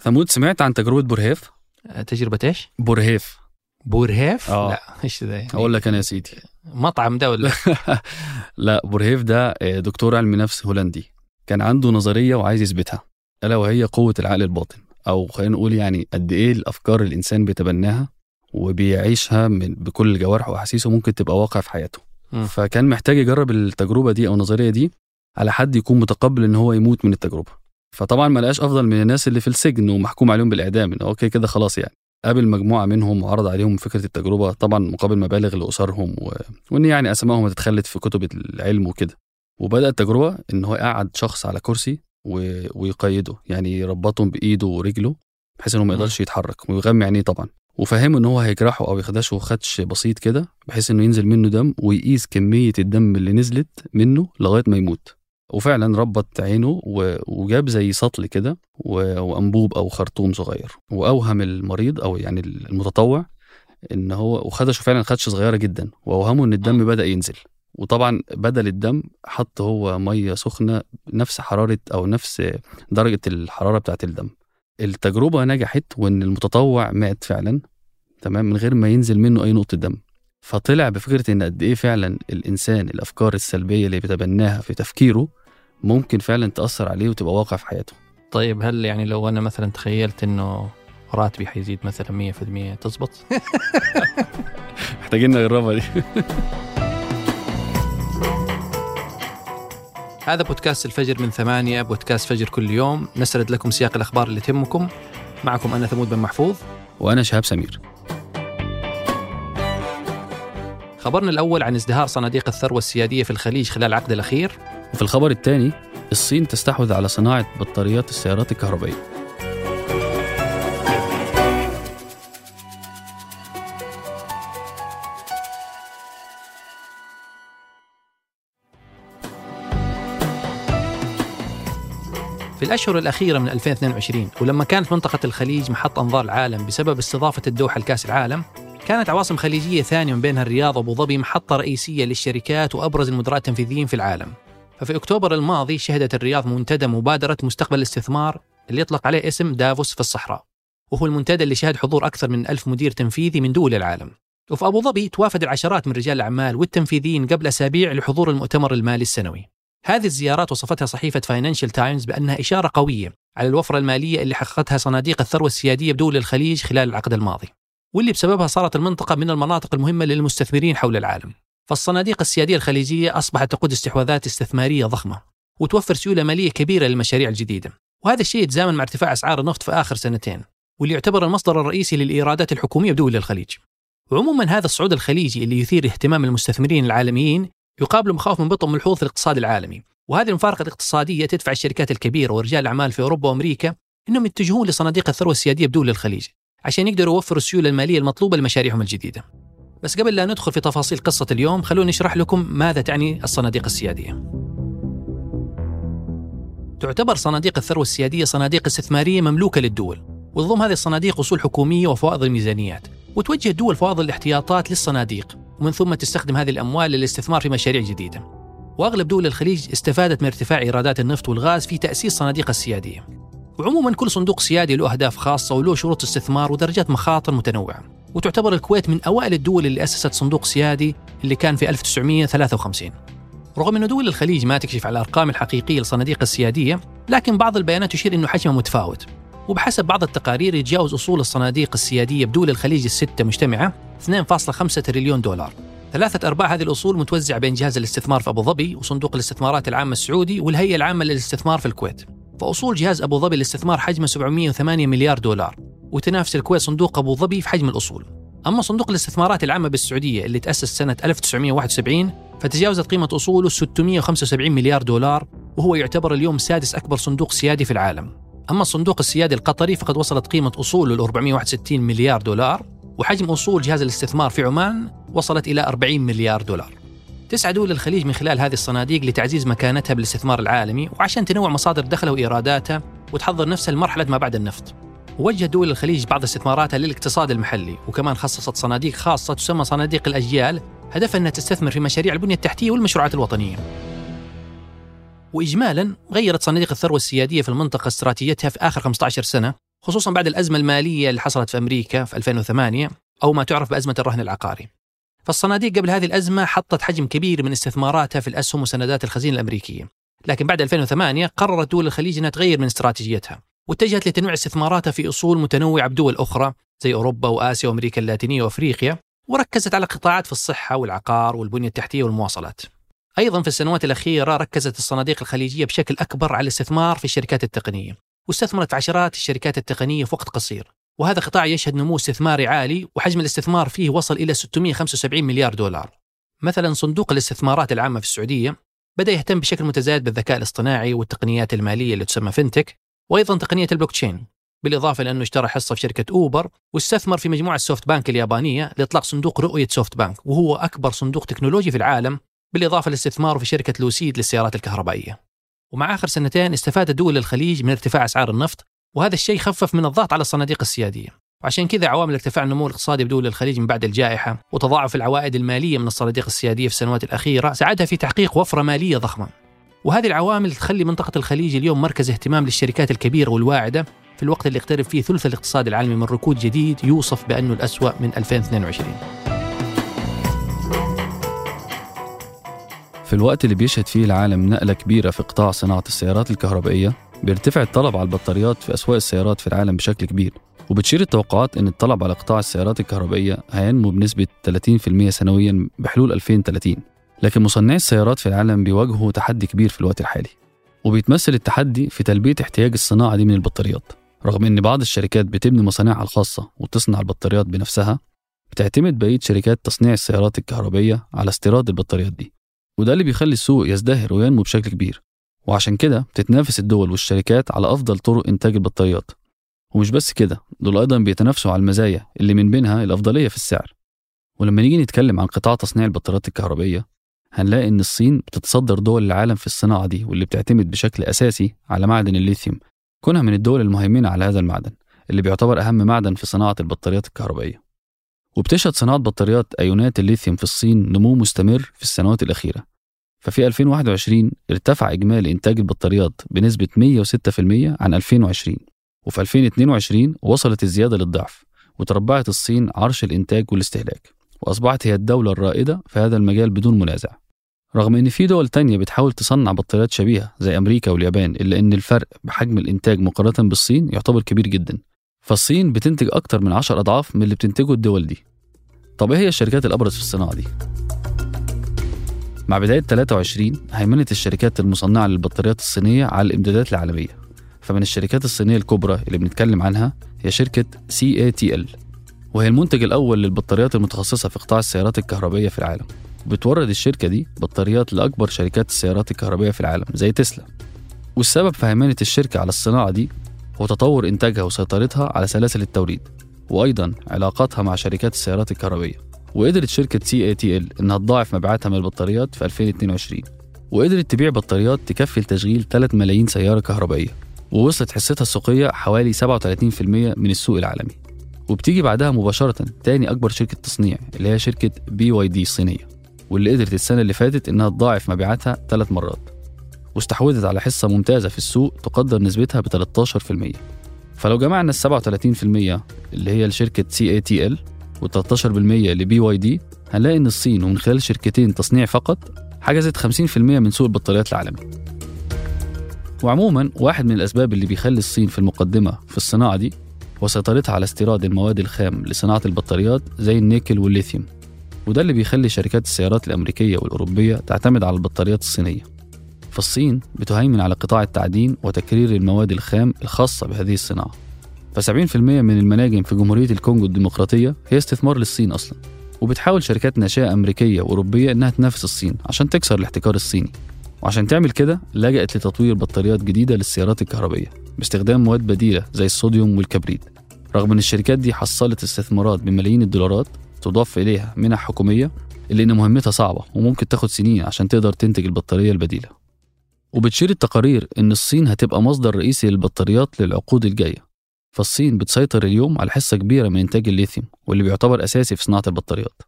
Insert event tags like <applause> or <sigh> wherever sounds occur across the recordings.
ثمود سمعت عن تجربة بورهيف آه، تجربة إيش؟ بورهيف بورهيف؟ آه. لا إيش ذا يعني؟ أقول لك أنا يا سيدي مطعم ده ولا <laughs> لا بورهيف ده آه، دكتور علم نفس هولندي كان عنده نظرية وعايز يثبتها ألا وهي قوة العقل الباطن أو خلينا نقول يعني قد إيه الأفكار الإنسان بيتبناها وبيعيشها من بكل جوارحه وأحاسيسه ممكن تبقى واقع في حياته مم. فكان محتاج يجرب التجربة دي أو النظرية دي على حد يكون متقبل إن هو يموت من التجربة فطبعا ما لقاش أفضل من الناس اللي في السجن ومحكوم عليهم بالإعدام. إن هو كده خلاص يعني. قابل مجموعة منهم وعرض عليهم فكرة التجربة طبعا مقابل مبالغ لأسرهم و... وإن يعني اسمائهم هتتخلد في كتب العلم وكده. وبدأ التجربة إن هو قعد شخص على كرسي و... ويقيده. يعني يربطهم بإيده ورجله بحيث إنه ما. يقدرش يتحرك. ويغمي عينيه طبعا. وفهمه إن هو هيجرحه أو يخدشه خدش بسيط كده بحيث إنه ينزل منه دم ويقيس كمية الدم اللي نزلت منه لغاية ما يموت. وفعلا ربط عينه وجاب زي سطل كده وأنبوب أو خرطوم صغير. وأوهم المريض أو يعني المتطوع إن هو وخدشه فعلا خدشة صغيرة جدا. وأوهمه إن الدم بدأ ينزل. وطبعا بدل الدم حط هو مية سخنة نفس حرارة أو نفس درجة الحرارة بتاعه الدم. التجربة نجحت وإن المتطوع مات فعلا تمام من غير ما ينزل منه أي نقطة دم. فطلع بفكرة إن قد إيه فعلا الإنسان الأفكار السلبية اللي بيتبناها في تفكيره ممكن فعلا تأثر عليه وتبقى واقع في حياته. طيب هل يعني لو أنا مثلا تخيلت إنه راتبي حيزيد مثلا 100% تزبط؟ <laughs> محتاجين نجربها دي. <laughs> هذا بودكاست الفجر من ثمانية بودكاست فجر كل يوم. نسرد لكم سياق الأخبار اللي تهمكم. معكم أنا ثمود بن محفوظ. وأنا شهاب سمير. خبرنا الأول عن ازدهار صناديق الثروة السيادية في الخليج خلال العقد الأخير. وفي الخبر الثاني الصين تستحوذ على صناعة بطاريات السيارات الكهربائية. في الأشهر الأخيرة من 2022 ولما كانت منطقة الخليج محط أنظار العالم بسبب استضافة الدوحة لكأس العالم كانت عواصم خليجية ثانية من بينها الرياض وأبو ظبي محطة رئيسية للشركات وأبرز المدراء التنفيذيين في العالم. ففي أكتوبر الماضي شهدت الرياض منتدى مبادرة مستقبل الاستثمار اللي يطلق عليه اسم دافوس في الصحراء. وهو المنتدى اللي شهد حضور أكثر من ألف مدير تنفيذي من دول العالم. وفي أبو ظبي توافد العشرات من رجال الأعمال والتنفيذيين قبل أسابيع لحضور المؤتمر المالي السنوي. هذه الزيارات وصفتها صحيفة فاينانشال تايمز بأنها إشارة قوية على الوفرة المالية اللي حققتها صناديق الثروة السيادية بدول الخليج خلال العقد الماضي. واللي بسببها صارت المنطقة من المناطق المهمة للمستثمرين حول العالم. فالصناديق السيادية الخليجية أصبحت تقود استحواذات استثمارية ضخمة وتوفر سيولة مالية كبيرة للمشاريع الجديدة. وهذا الشيء يتزامن مع ارتفاع أسعار النفط في آخر سنتين واللي يعتبر المصدر الرئيسي للإيرادات الحكومية بدول الخليج. وعموما هذا الصعود الخليجي اللي يثير اهتمام المستثمرين العالميين يقابل مخاوف من بطء ملحوظ في الاقتصاد العالمي. وهذه المفارقة الاقتصادية تدفع الشركات الكبيرة ورجال الأعمال في أوروبا وأمريكا أنهم يتجهون لصناديق الثروة السيادية بدول الخليج عشان يقدروا يوفروا السيولة المالية المطلوبة لمشاريعهم الجديدة. بس قبل لا ندخل في تفاصيل قصة اليوم خلونا نشرح لكم ماذا تعني الصناديق السيادية تعتبر صناديق الثروة السيادية صناديق استثمارية مملوكة للدول وتضم هذه الصناديق أصول حكومية وفوائض الميزانيات وتوجه الدول فوائض الاحتياطات للصناديق ومن ثم تستخدم هذه الأموال للاستثمار في مشاريع جديدة وأغلب دول الخليج استفادت من ارتفاع إيرادات النفط والغاز في تأسيس صناديق السيادية. وعموما كل صندوق سيادي له أهداف خاصة وله شروط استثمار ودرجات مخاطر متنوعة. وتعتبر الكويت من أوائل الدول اللي أسست صندوق سيادي اللي كان في 1953. رغم أن دول الخليج ما تكشف على الأرقام الحقيقية للصناديق السيادية، لكن بعض البيانات تشير إنه حجمها متفاوت. وبحسب بعض التقارير يتجاوز أصول الصناديق السيادية بدول الخليج الستة مجتمعة 2.5 تريليون دولار. ثلاثة أرباع هذه الأصول متوزعة بين جهاز الاستثمار في أبو ظبي وصندوق الاستثمارات العامة السعودي والهيئة العامة للاستثمار في الكويت فأصول جهاز أبو ظبي للاستثمار حجمه 708 مليار دولار وتنافس الكويت صندوق أبو ظبي في حجم الأصول. أما صندوق الاستثمارات العامة بالسعودية اللي تأسس سنة 1971 فتجاوزت قيمة أصوله 675 مليار دولار وهو يعتبر اليوم سادس أكبر صندوق سيادي في العالم. أما الصندوق السيادي القطري فقد وصلت قيمة أصوله ل 461 مليار دولار وحجم أصول جهاز الاستثمار في عمان وصلت إلى 40 مليار دولار. تسعى دول الخليج من خلال هذه الصناديق لتعزيز مكانتها بالاستثمار العالمي وعشان تنوع مصادر دخلها وإيراداتها وتحضر نفسها لمرحلة ما بعد النفط. وجه دول الخليج بعض استثماراتها للاقتصاد المحلي وكمان خصصت صناديق خاصة تسمى صناديق الأجيال هدفها أنها تستثمر في مشاريع البنية التحتية والمشروعات الوطنية. وإجمالا غيرت صناديق الثروة السيادية في المنطقة استراتيجيتها في آخر 15 سنة خصوصا بعد الأزمة المالية اللي حصلت في أمريكا في 2008 أو ما تعرف بأزمة الرهن العقاري. فالصناديق قبل هذه الأزمة حطت حجم كبير من استثماراتها في الأسهم وسندات الخزينة الأمريكية. لكن بعد 2008 قررت دول الخليج أنها تغير من استراتيجيتها. واتجهت لتنويع استثماراتها في أصول متنوعة بدول أخرى زي أوروبا وآسيا وأمريكا اللاتينية وأفريقيا وركزت على قطاعات في الصحة والعقار والبنية التحتية والمواصلات. أيضا في السنوات الأخيرة ركزت الصناديق الخليجية بشكل أكبر على الاستثمار في الشركات التقنية واستثمرت عشرات الشركات التقنية في وقت قصير. وهذا قطاع يشهد نمو استثماري عالي وحجم الاستثمار فيه وصل إلى 675 مليار دولار. مثلا صندوق الاستثمارات العامة في السعودية بدأ يهتم بشكل متزايد بالذكاء الاصطناعي والتقنيات المالية اللي تسمى فينتك وأيضا تقنية البلوكتشين بالإضافة لأنه اشترى حصة في شركة أوبر واستثمر في مجموعة سوفت بانك اليابانية لإطلاق صندوق رؤية سوفت بانك وهو أكبر صندوق تكنولوجي في العالم بالإضافة لاستثماره في شركة لوسيد للسيارات الكهربائية. ومع آخر سنتين استفادت دول الخليج من ارتفاع أسعار النفط وهذا الشيء خفف من الضغط على الصناديق السيادية. وعشان كذا عوامل ارتفاع النمو الاقتصادي بدول الخليج من بعد الجائحة وتضاعف العوائد المالية من الصناديق السيادية في السنوات الأخيرة ساعدها في تحقيق وفرة مالية ضخمة. وهذه العوامل تخلي منطقة الخليج اليوم مركز اهتمام للشركات الكبيرة والواعدة في الوقت اللي يقترب فيه ثلث الاقتصاد العالمي من ركود جديد يوصف بأنه الأسوأ من 2022 في الوقت اللي بيشهد فيه العالم نقلة كبيرة في قطاع صناعة السيارات الكهربائية بيرتفع الطلب على البطاريات في أسواق السيارات في العالم بشكل كبير وبتشير التوقعات أن الطلب على قطاع السيارات الكهربائية هينمو بنسبة 30% سنويا بحلول 2030 لكن مصنعي السيارات في العالم بيواجهوا تحدي كبير في الوقت الحالي وبيتمثل التحدي في تلبية احتياج الصناعة دي من البطاريات. رغم إن بعض الشركات بتبني مصانعها الخاصة وتصنع البطاريات بنفسها بتعتمد بقية شركات تصنيع السيارات الكهربائية على استيراد البطاريات دي وده اللي بيخلي السوق يزدهر وينمو بشكل كبير. وعشان كده بتتنافس الدول والشركات على أفضل طرق إنتاج البطاريات. ومش بس كده دول أيضا بيتنافسوا على المزايا اللي من بينها الأفضلية في السعر. ولما نيجي نتكلم عن قطاع تصنيع البطاريات الكهربائية هنلاقي إن الصين بتتصدر دول العالم في الصناعة دي واللي بتعتمد بشكل أساسي على معدن الليثيوم كونها من الدول المهيمنة على هذا المعدن اللي بيعتبر أهم معدن في صناعة البطاريات الكهربائية. وبتشهد صناعة بطاريات أيونات الليثيوم في الصين نمو مستمر في السنوات الأخيرة. ففي 2021 ارتفع إجمالي إنتاج البطاريات بنسبة 106% عن 2020 وفي 2022 وصلت الزيادة للضعف وتربعت الصين عرش الإنتاج والاستهلاك وأصبحت هي الدولة الرائدة في هذا المجال بدون منازع. رغم إن في دول تانية بتحاول تصنع بطاريات شبيهة زي أمريكا واليابان إلا إن الفرق بحجم الإنتاج مقارنة بالصين يعتبر كبير جدا. فالصين بتنتج أكتر من 10 أضعاف من اللي بتنتجه الدول دي. طب إيه هي الشركات الأبرز في الصناعة دي؟ مع بداية 23 هيمنت الشركات المصنعة للبطاريات الصينية على الإمدادات العالمية. فمن الشركات الصينية الكبرى اللي بنتكلم عنها هي شركة CATL وهي المنتج الأول للبطاريات المتخصصة في قطاع السيارات الكهربائية في العالم. بتورد الشركة دي بطاريات لأكبر شركات السيارات الكهربائية في العالم زي تسلا. والسبب في هيمنة الشركة على الصناعة دي هو تطور إنتاجها وسيطرتها على سلاسل التوريد وأيضا علاقاتها مع شركات السيارات الكهربائية. وقدرت شركة CATL إنها تضاعف مبيعاتها من البطاريات في 2022 وقدرت تبيع بطاريات تكفي لتشغيل 3 ملايين سيارة كهربائية ووصلت حصتها السوقية حوالي 37% من السوق العالمي. وبتيجي بعدها مباشرة تاني أكبر شركة تصنيع اللي هي شركة BYD الصينية. واللي قدرت السنة اللي فاتت إنها تضاعف مبيعاتها ثلاث مرات واستحوذت على حصة ممتازة في السوق تقدر نسبتها ب 13% فلو جمعنا ال 37% اللي هي لشركة CATL وال 13% ل BYD هنلاقي إن الصين ومن خلال شركتين تصنيع فقط حجزت 50% من سوق البطاريات العالمي. وعموما واحد من الأسباب اللي بيخلي الصين في المقدمة في الصناعة دي هو سيطرتها على استيراد المواد الخام لصناعة البطاريات زي النيكل والليثيوم. وده اللي بيخلي شركات السيارات الأمريكية والأوروبية تعتمد على البطاريات الصينية. فالصين بتهيمن على قطاع التعدين وتكرير المواد الخام الخاصة بهذه الصناعة. ف70% من المناجم في جمهورية الكونغو الديمقراطية هي استثمار للصين أصلا. وبتحاول شركات ناشئة أمريكية وأوروبية إنها تنافس الصين عشان تكسر الاحتكار الصيني. وعشان تعمل كده لجأت لتطوير بطاريات جديدة للسيارات الكهربائية باستخدام مواد بديلة زي الصوديوم والكبريت. رغم إن الشركات دي حصلت استثمارات بملايين الدولارات تضاف إليها منح حكومية إن مهمتها صعبة وممكن تاخد سنين عشان تقدر تنتج البطارية البديلة. وبتشير التقارير إن الصين هتبقى مصدر رئيسي للبطاريات للعقود الجاية. فالصين بتسيطر اليوم على حصة كبيرة من إنتاج الليثيوم واللي بيعتبر أساسي في صناعة البطاريات.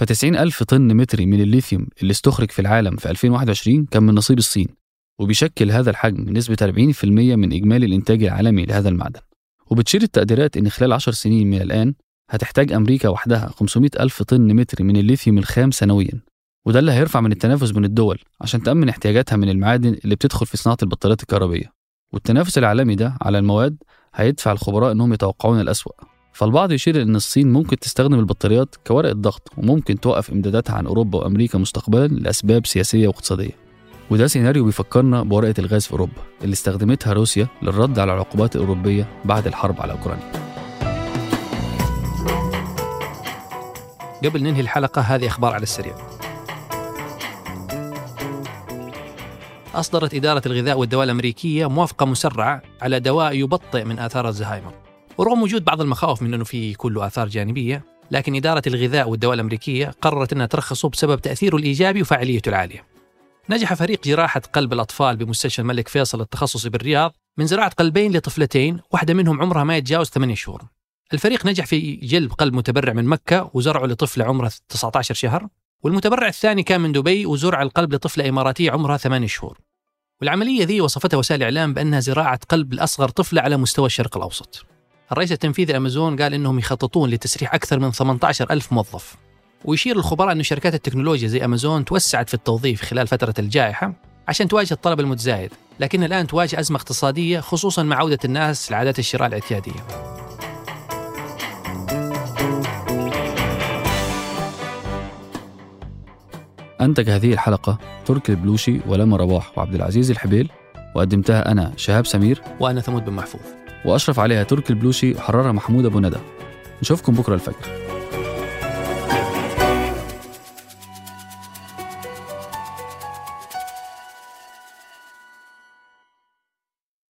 ف90 ألف طن متري من الليثيوم اللي استخرج في العالم في 2021 كان من نصيب الصين وبيشكل هذا الحجم نسبة 40% من إجمالي الإنتاج العالمي لهذا المعدن. وبتشير التقديرات إن خلال 10 سنين من الآن هتحتاج أمريكا وحدها 500 ألف طن متر من الليثيوم الخام سنويا. وده اللي هيرفع من التنافس بين الدول عشان تأمن احتياجاتها من المعادن اللي بتدخل في صناعة البطاريات الكهربية والتنافس العالمي ده على المواد هيدفع الخبراء إنهم يتوقعون الأسوأ. فالبعض يشير إن الصين ممكن تستخدم البطاريات كورقة ضغط وممكن توقف إمداداتها عن أوروبا وأمريكا مستقبلا لأسباب سياسية واقتصادية. وده سيناريو بيفكرنا بورقة الغاز في أوروبا اللي استخدمتها روسيا للرد على العقوبات الأوروبية بعد الحرب على أوكرانيا. قبل ننهي الحلقة هذه أخبار على السريع. أصدرت إدارة الغذاء والدواء الأمريكية موافقة مسرعة على دواء يبطئ من آثار الزهايمر. ورغم وجود بعض المخاوف من أنه في كله آثار جانبية لكن إدارة الغذاء والدواء الأمريكية قررت أنها ترخصه بسبب تأثيره الإيجابي وفاعليته العالية. نجح فريق جراحة قلب الأطفال بمستشفى الملك فيصل التخصصي بالرياض من زراعة قلبين لطفلتين واحدة منهم عمرها ما يتجاوز 8 شهور. الفريق نجح في جلب قلب متبرع من مكة وزرعه لطفل عمره 19 شهر والمتبرع الثاني كان من دبي وزرع القلب لطفلة إماراتية عمرها 8 شهور. والعملية ذي وصفتها وسائل الإعلام بأنها زراعة قلب لأصغر طفلة على مستوى الشرق الأوسط. الرئيس التنفيذي أمازون قال إنهم يخططون لتسريح أكثر من 18 ألف موظف. ويشير الخبراء أن شركات التكنولوجيا زي أمازون توسعت في التوظيف خلال فترة الجائحة عشان تواجه الطلب المتزايد لكن الآن تواجه أزمة اقتصادية خصوصا مع عودة الناس لعادات الشراء الاعتيادية. أنتج هذه الحلقة تركي البلوشي ولما رواح وعبد العزيز الحبيل وقدمتها أنا شهاب سمير وأنا ثمود بن محفوظ. وأشرف عليها تركي البلوشي وحررها محمود أبو ندى نشوفكم بكرة الفجر.